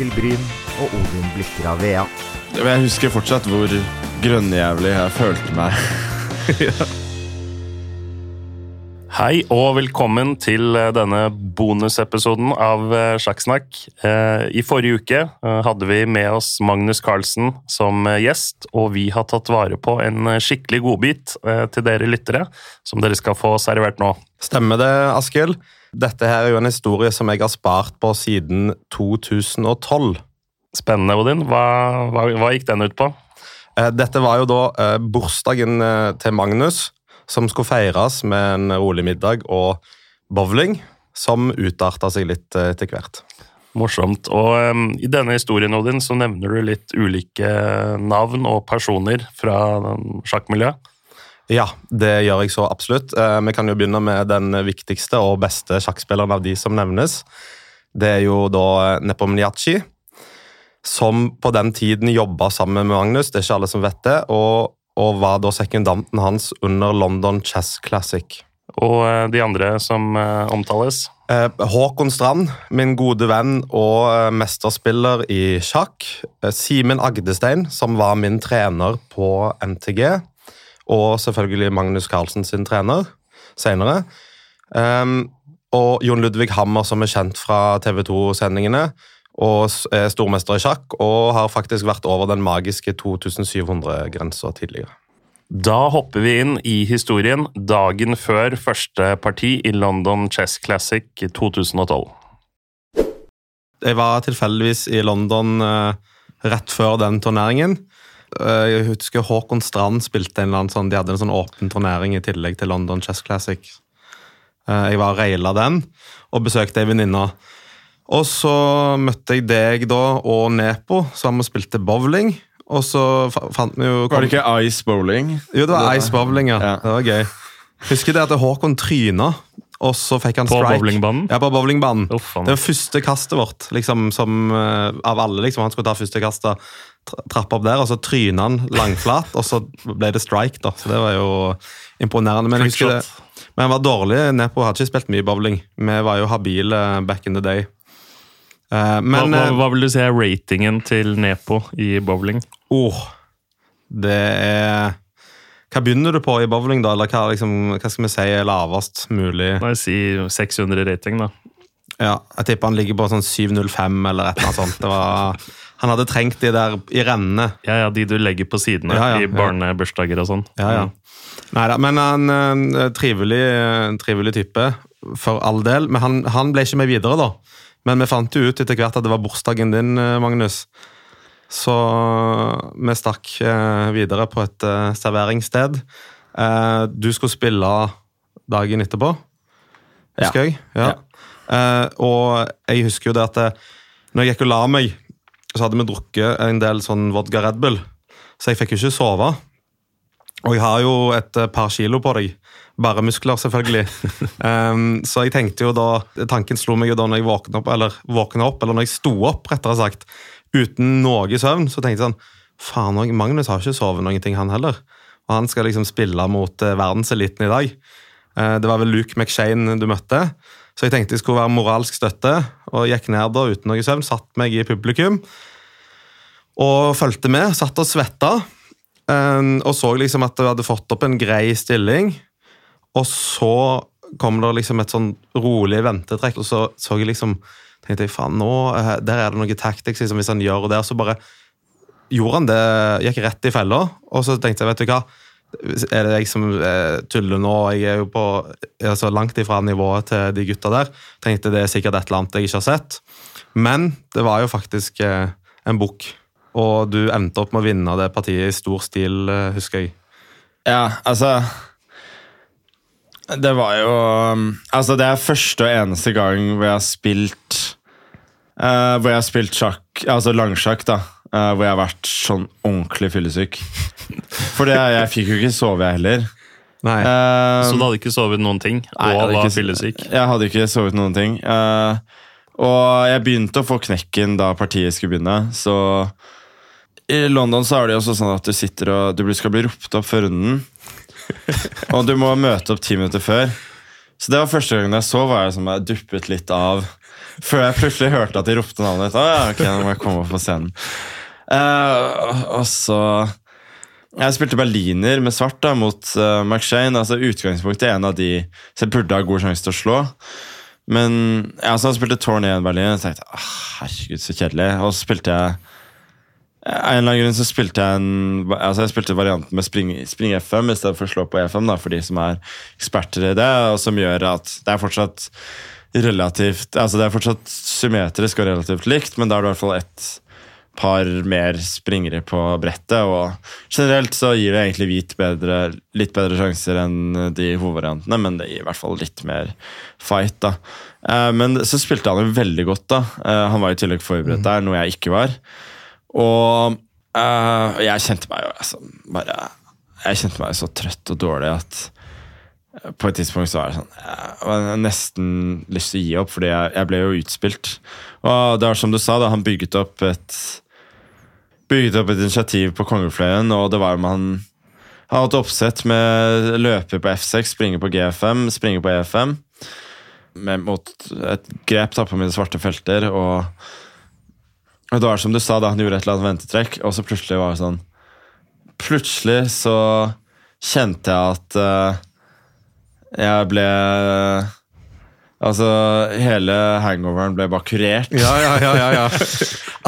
Mikkel Bryn og Odin Blikker av Vea. Jeg husker fortsatt hvor grønnjævlig jeg følte meg. Hei og velkommen til eh, denne bonusepisoden av eh, Sjakksnakk. Eh, I forrige uke hadde vi med oss Magnus Carlsen som gjest, og vi har tatt vare på en skikkelig godbit til dere lyttere, som dere skal få servert nå. Stemmer det, Askild? Dette her er jo en historie som jeg har spart på siden 2012. Spennende, Odin. Hva, hva, hva gikk den ut på? Dette var jo da bursdagen til Magnus som skulle feires med en rolig middag og bowling, som utarta seg litt eh, etter hvert. Morsomt. Og um, I denne historien Odin, så nevner du litt ulike navn og personer fra sjakkmiljøet. Ja, det gjør jeg så absolutt. Uh, vi kan jo begynne med den viktigste og beste sjakkspilleren av de som nevnes. Det er jo da Nepomniachi, som på den tiden jobba sammen med Magnus. Det er ikke alle som vet det. og og var da sekundanten hans under London Chess Classic. Og eh, de andre som omtales? Eh, Håkon Strand, min gode venn og mesterspiller i sjakk. Simen Agdestein, som var min trener på NTG. Og selvfølgelig Magnus Carlsen sin trener senere. Um, og Jon Ludvig Hammer, som er kjent fra TV 2-sendingene og er stormester i sjakk, og har faktisk vært over den magiske 2700-grensa tidligere. Da hopper vi inn i historien dagen før første parti i London Chess Classic 2012. Jeg var tilfeldigvis i London uh, rett før den turneringen. Uh, jeg husker Håkon Strand spilte en eller annen sånn, de hadde en sånn åpen turnering i tillegg til London Chess Classic. Uh, jeg var og raila den og besøkte ei venninne og så møtte jeg deg da og Nepo, som spilte bowling. Og så fant vi jo Var det ikke Ice Bowling? Jo, det var Ice Bowling, ja. ja. Det var gøy. Husker det at Håkon tryna, og så fikk han strike. På bowlingbanen? Ja, på bowlingbanen. Oh, det var første kastet vårt, liksom, som uh, av alle. liksom, Han skulle ta første kastet, trappe opp der, og så tryna han langflat, og så ble det strike, da. Så det var jo imponerende. Men husker det. Men han var dårlig. Nepo hadde ikke spilt mye bowling. Vi var jo habile back in the day. Uh, men, hva, hva, hva, vil du si er ratingen til Nepo i bowling? Oh, det er Hva begynner du på i bowling, da? Eller hva, liksom, hva skal vi si er lavest mulig? Nei, Si 600 rating, da. Ja, jeg tipper han ligger på sånn 705 eller et eller annet sånt. Det Var, han hadde trengt de der i rennene. Ja, ja, de du legger på sidene ja, ja, i barnebursdager og sånn. Ja, ja. Neida, men han en trivelig, trivelig type, for all del. Men han, han ble ikke med videre, da. Men vi fant jo ut etter hvert at det var bursdagen din, eh, Magnus. Så vi stakk eh, videre på et eh, serveringssted. Du skulle spille dagen etterpå, husker ja. jeg. Ja. ja. Og jeg husker jo det at når jeg gikk og la meg, så hadde vi drukket en del sånn vodka Red Bull. Så jeg fikk jo ikke sove. Og jeg har jo et par kilo på deg. Bare muskler, selvfølgelig. um, så jeg tenkte jo da, Tanken slo meg jo da når jeg våkna opp, eller våkna opp, eller når jeg sto opp, rettere sagt, uten noe søvn. Så tenkte jeg sånn Faen, Magnus har ikke sovet noen ting, han heller. Og han skal liksom spille mot uh, verdenseliten i dag. Uh, det var vel Luke McShane du møtte. Så jeg tenkte jeg skulle være moralsk støtte, og gikk ned da uten noe søvn. Satt meg i publikum og fulgte med. Satt og svetta. Um, og så liksom at jeg hadde fått opp en grei stilling. Og så kom det liksom et sånn rolig ventetrekk, og så så jeg liksom tenkte jeg, faen, nå, eh, Der er det noe tactics liksom, hvis han gjør det. Så bare gjorde han det, gikk rett i fella. Og så tenkte jeg, vet du hva er det jeg som eh, tuller nå? Jeg er jo på altså langt ifra nivået til de gutta der. Tenkte det er sikkert et eller annet jeg ikke har sett. Men det var jo faktisk eh, en bukk. Og du endte opp med å vinne det partiet i stor stil, husker jeg. Ja, altså det var jo um, Altså, det er første og eneste gang hvor jeg har spilt uh, Hvor jeg har spilt sjakk, altså langsjakk, da. Uh, hvor jeg har vært sånn ordentlig fyllesyk. For jeg fikk jo ikke sove, jeg heller. Nei. Uh, så du hadde ikke sovet noen ting? Nei, og var fyllesyk? Jeg hadde ikke sovet noen ting. Uh, og jeg begynte å få knekken da partiet skulle begynne, så I London så er det jo også sånn at du sitter og du skal bli ropt opp før runden. og du må møte opp ti minutter før. Så det var første gangen jeg så, var jeg som jeg duppet litt av. Før jeg plutselig hørte at de ropte navnet mitt. Ah, ja, ok, nå må jeg komme opp på scenen. Eh, og så Jeg spilte berliner med svart da, mot uh, McShane. Altså Utgangspunktet er en av de som jeg burde ha god sjanse til å slå. Men ja, så jeg spilte Torn 1 Berlin, og så tenkte ah, herregud, så kjedelig. Og så spilte jeg en eller annen grunn så spilte jeg en altså jeg spilte varianten med spring, spring FM i stedet for å slå på E5, da, for de som er eksperter i det, og som gjør at det er fortsatt relativt altså Det er fortsatt symmetrisk og relativt likt, men da er det i hvert fall ett par mer springere på brettet. Og generelt så gir det egentlig hvit bedre, litt bedre sjanser enn de hovedvariantene, men det gir i hvert fall litt mer fight, da. Eh, men så spilte han jo veldig godt, da. Eh, han var i tillegg forberedt der, noe jeg ikke var. Og eh, jeg kjente meg jo altså, bare Jeg kjente meg så trøtt og dårlig at på et tidspunkt så var det sånn Jeg har nesten lyst til å gi opp, fordi jeg, jeg ble jo utspilt. Og det var som du sa, da, han bygget opp et Bygget opp et initiativ på kongefløyen, og det var jo han han hadde oppsett med løper på F6, springe på G5, springe på E5. Med, mot et grep da, på mine svarte felter, og og det var som du sa, da han gjorde et eller annet ventetrekk, og så plutselig var det sånn Plutselig så kjente jeg at eh, jeg ble Altså, hele hangoveren ble bare kurert. Ja, ja, ja. ja, ja.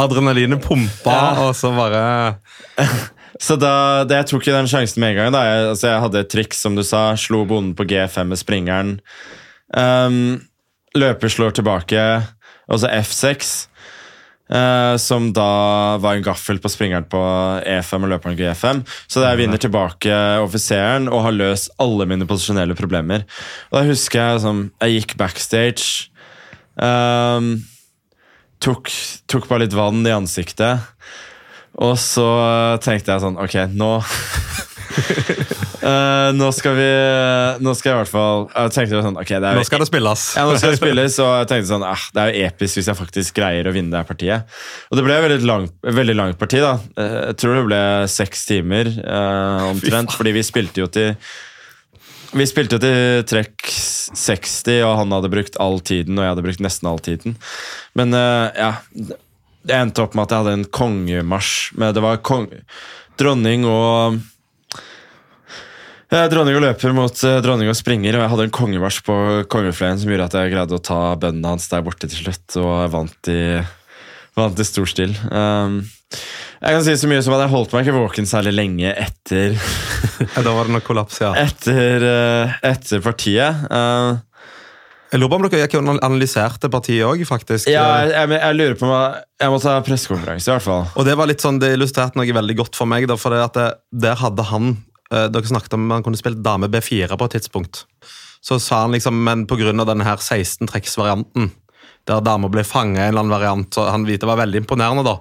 Adrenalinet pumpa, Ja. og så bare Så da, det, jeg tok ikke den sjansen med en gang. da Jeg, altså, jeg hadde et triks, som du sa. Slo bonden på G5 med springeren. Um, løper slår tilbake, og så F6. Eh, som da var en gaffel på springeren på E5 og løperen på G5. Så jeg vinner tilbake offiseren og har løst alle mine posisjonelle problemer. Og da husker jeg som Jeg gikk backstage. Um, tok, tok bare litt vann i ansiktet. Og så tenkte jeg sånn Ok, nå Eh, Nå skal vi Nå skal jeg i hvert fall Jeg tenkte sånn okay, det er Nå skal det spilles. ja, nå skal det spilles, og jeg tenkte sånn ah, Det er jo episk hvis jeg faktisk greier å vinne det her partiet. Og det ble et veldig langt, veldig langt parti. da Eh, Jeg tror det ble seks timer uh, omtrent, fordi vi spilte jo til Vi spilte jo til trekk 60, og han hadde brukt all tiden, og jeg hadde brukt nesten all tiden. Men uh, ja Det endte opp med at jeg hadde en kongemarsj. Men det var kong, dronning og Dronning og løper mot eh, dronning og springer, og jeg hadde en kongemarsj på kongefløyen som gjorde at jeg greide å ta bøndene hans der borte til slutt, og jeg vant i, vant i stor stil. Um, jeg kan si så mye som at jeg holdt meg ikke våken særlig lenge etter, Da var det nok kollaps, ja. etter, eh, etter partiet. Uh, Jeg lurer på om dere gikk og analyserte partiet òg, faktisk. ja, jeg, jeg, jeg lurer på om jeg, må ta pressekonferanse, i hvert fall. Og det var litt sånn, det illustrerte noe veldig godt for meg. Da, for det at det, Der hadde han eh, Dere snakket om han kunne spilt dame B4 på et tidspunkt. Så sa han liksom, men pga. denne her 16-trekksvarianten, der dama ble fanga i en eller annen variant, så han det var veldig imponerende, da.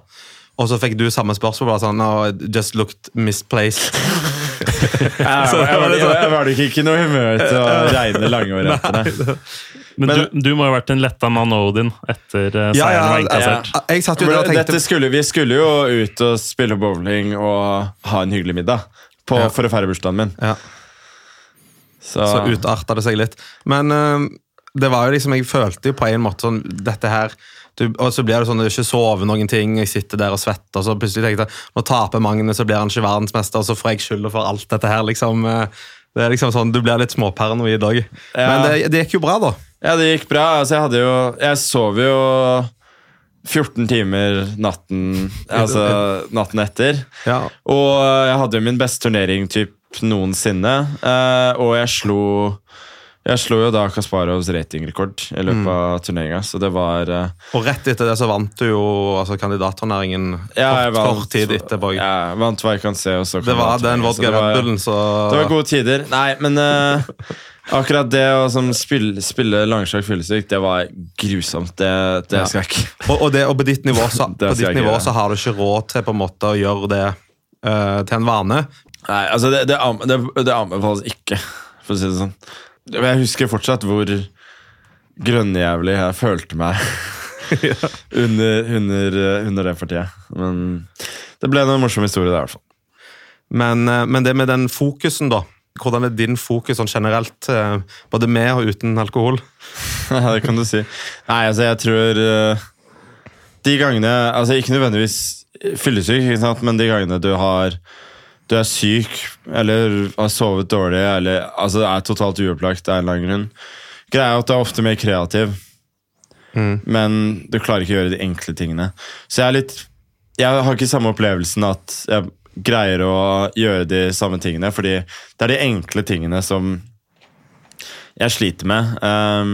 Og så fikk du samme spørsmål. bare sånn, oh, it just looked misplaced. Jeg, var, jeg, jeg var nok ikke i noe humør til å regne lange variantene. Men, Men- du, du må ha vært en letta mann Odin etter uh, Ja, seieren ja, jo der og tenkte Dette skulle, vi skulle jo ut og spille bowling og ha en hyggelig middag på, Ja. for å feire bursdagen min. ja. Så, Så utarta det seg litt. Men uh, det var jo liksom, jeg følte jo på en måte sånn dette her du, Og så blir det sånn, du ikke sover noen ting, jeg sitter der og svetter, og så plutselig tenkte jeg nå taper Magne, så blir han ikke verdensmester, og så får jeg skylda for alt dette her. liksom. eh, Det er liksom sånn, Du blir litt småparanoid òg. Ja. Men det, det gikk jo bra, da. Ja, det gikk bra. Altså, jeg hadde jo Jeg sov jo 14 timer natten Altså natten etter. Ja. Og jeg hadde jo min beste turnering typ noensinne. eh, og jeg slo Jeg slo jo da Kasparovs ratingrekord i løpet av turneringa, så det var eh, Og rett etter det så vant du jo altså, kandidatturneringen ja, kort, vant- kort tid etterpå. Ja, jeg vant hva jeg kan se. Det var den vodka Red Bullen, så Det var gode tider. Nei, men eh, akkurat det å som spille, spille langsjakk fyllesyk, det var grusomt. Det, det skal jeg ikke Og, og, det, og på ditt nivå, så, Det på ditt nivå så har du ikke råd til på en måte å gjøre det uh, til en vane. Nei, altså det, det, det, det anbefales ikke, for å si det sånn. Jeg husker fortsatt hvor grønnjævlig jeg følte meg under, under, under det partiet. Men det ble en morsom historie, det, i hvert fall. Men, eh, men det med den fokusen, da. Hvordan er din fokus sånn generelt, eh, både med og uten alkohol? Ja, det kan du si. Nei, altså, jeg tror eh, De gangene Altså, ikke nødvendigvis fyllesyk, ikke sant? men de gangene du har Du er syk, eller har sovet dårlig, eller altså, er totalt uopplagt av en eller annen grunn. Greia er at du er ofte mer kreativ, men du klarer ikke å gjøre de enkle tingene. Så jeg er litt Jeg har ikke samme opplevelsen at jeg greier å gjøre de samme tingene, fordi det er de enkle tingene som jeg sliter med. Um,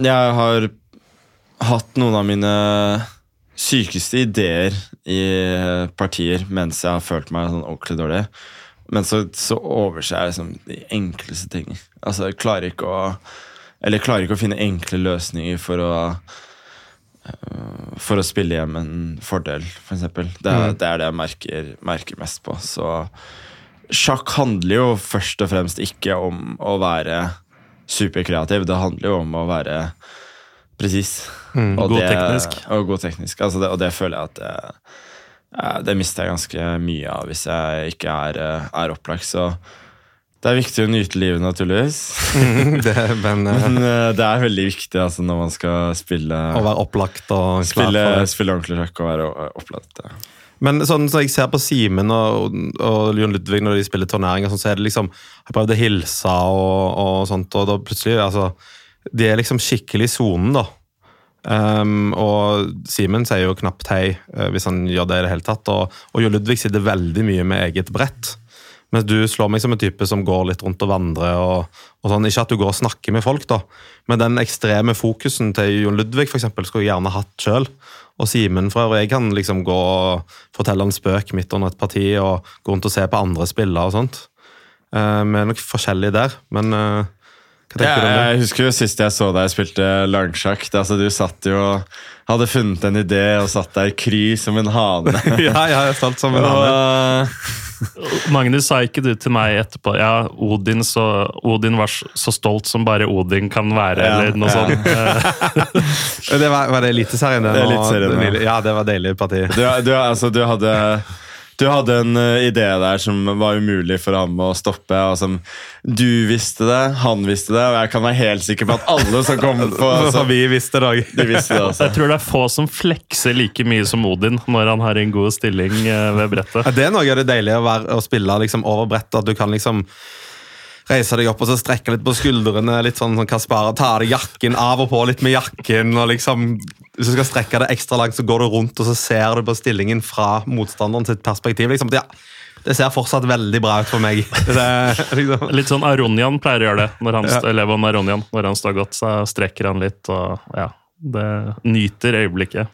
jeg har hatt noen av mine sykeste ideer i partier mens jeg har følt meg sånn ordentlig dårlig. Men så, så overser jeg liksom de enkleste ting. Altså, jeg klarer ikke å Eller jeg klarer ikke å finne enkle løsninger for å For å spille hjem en fordel, f.eks. For det, er- det er det jeg merker, merker mest på. Så sjakk handler jo først og fremst ikke om å være superkreativ. Det handler jo om å være presis. Og God det- teknisk. Og god teknisk. Altså det, og det føler jeg at det, det mister jeg ganske mye av hvis jeg ikke er, eh, er opplagt. Så det er viktig å nyte livet, naturligvis. det, men eh, Men eh, det er veldig viktig altså, når man skal spille, å være opplagt og klar spille, spille ordentlig sjakk og være opplagt. ja. Men sånn som jeg ser på Simen og, og Jon Ludvig når de spiller turneringer, sånn, så er det liksom Jeg prøvde å hilse og, og sånt, og da plutselig altså, De er liksom skikkelig i sonen, da. Um, og Simen sier jo knapt hei eh, hvis han gjør det i det hele tatt. Og, og Jon Ludvig sitter veldig mye med eget brett. Mens du slår meg som en type som går litt rundt og vandrer. og, og sånn. Ikke at du går og snakker med folk, da, men den ekstreme fokusen til Jon Ludvig for eksempel, skulle jeg gjerne hatt sjøl. Og Simen fra og jeg kan liksom gå og fortelle en spøk midt under et parti og gå rundt og se på andre spiller og sånt. Eh, vi er nok forskjellige der, men eh, hva tenker Ja, du om det? jeg husker jo sist jeg så deg spilte langsjakk. Altså, du satt jo hadde funnet en idé og satt der kry som en hane. ja, ja, jeg har stolt som en hane. Magnus sa ikke du til meg etterpå Ja, Odin, så, Odin var så stolt som bare Odin kan være, Ja, eller noe ja. sånt. Det var, var det Eliteserien? Det det, ja, det var deilig parti. du, du, altså, du hadde du hadde en eh, idé der som var umulig for ham å stoppe. Og som Du visste det, han visste det, og jeg kan være helt sikker på at alle som kom på altså, vi visste det. De visste det også. Jeg tror det er få som flekser like mye som Odin når han har en god stilling eh, ved brettet. Ja, det er noe av det deilige å, være, å spille liksom, over brettet. At du kan liksom reise deg opp og så strekke litt på skuldrene. litt sånn sånn Kaspar, Ta av deg jakken, av og på litt med jakken. og liksom, Hvis du skal strekke det ekstra langt, så går du rundt og så ser du på stillingen fra motstanderen sitt perspektiv. liksom, ja, Det ser fortsatt veldig bra ut for meg. Det, liksom. Litt sånn Aronian pleier å gjøre det. Når han, Ja. Eleven Aronian, når han står godt, så strekker han litt. og ja, Det nyter øyeblikket.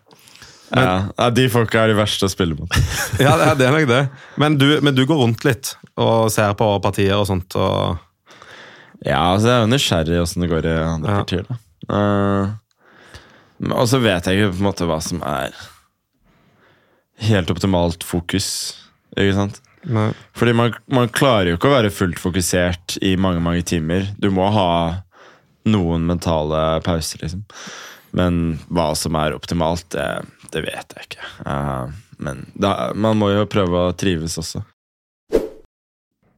Ja, ja, de folka er de verste å spille mot. Ja, det det er nok det. Men du, men du går rundt litt og ser på partier og sånt. og... Ja, altså jeg er jo nysgjerrig åssen det går i andre Ja. partier. da. Uh, og så vet jeg ikke på en måte hva som er helt optimalt fokus. Ikke sant? Nei. Fordi man, man klarer jo ikke å være fullt fokusert i mange mange timer. Du må ha noen mentale pauser, liksom. Men hva som er optimalt, det, det vet jeg ikke. Uh, men da, man må jo prøve å trives også.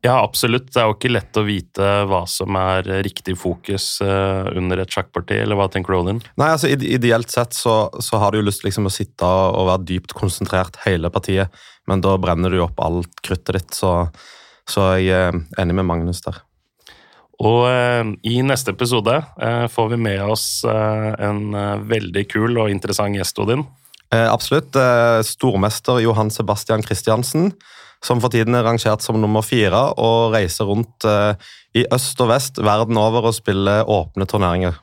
Ja, absolutt. Det er jo ikke lett å vite hva som er riktig fokus eh, under et sjakkparti, eller hva tenker du, Odin? Nei, altså Ideelt sett så, så har du jo lyst liksom å sitte og være dypt konsentrert hele partiet, men da brenner du opp alt kruttet ditt, så, så jeg er enig med Magnus der. Og eh, i neste episode eh, får vi med oss eh, en eh, veldig kul og interessant gjest, Odin. Eh, absolutt. Eh, stormester Johan Sebastian Christiansen, som for tiden er rangert som nummer fire og reiser rundt eh, i øst og vest verden over og spiller åpne turneringer.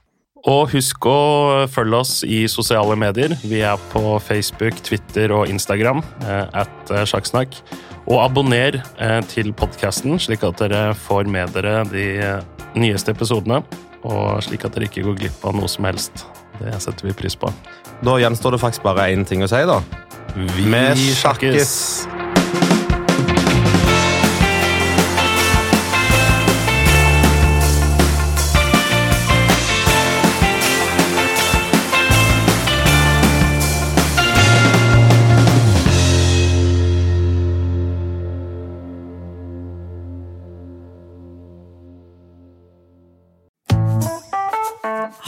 Og husk å følge oss i sosiale medier. Vi er på Facebook, Twitter og Instagram. Eh, at eh, Sjakksnakk. Og abonner til podkasten, slik at dere får med dere de nyeste episodene. Og slik at dere ikke går glipp av noe som helst. Det setter vi pris på. Da gjenstår det faktisk bare én ting å si, da. Vi Vi sjakkes!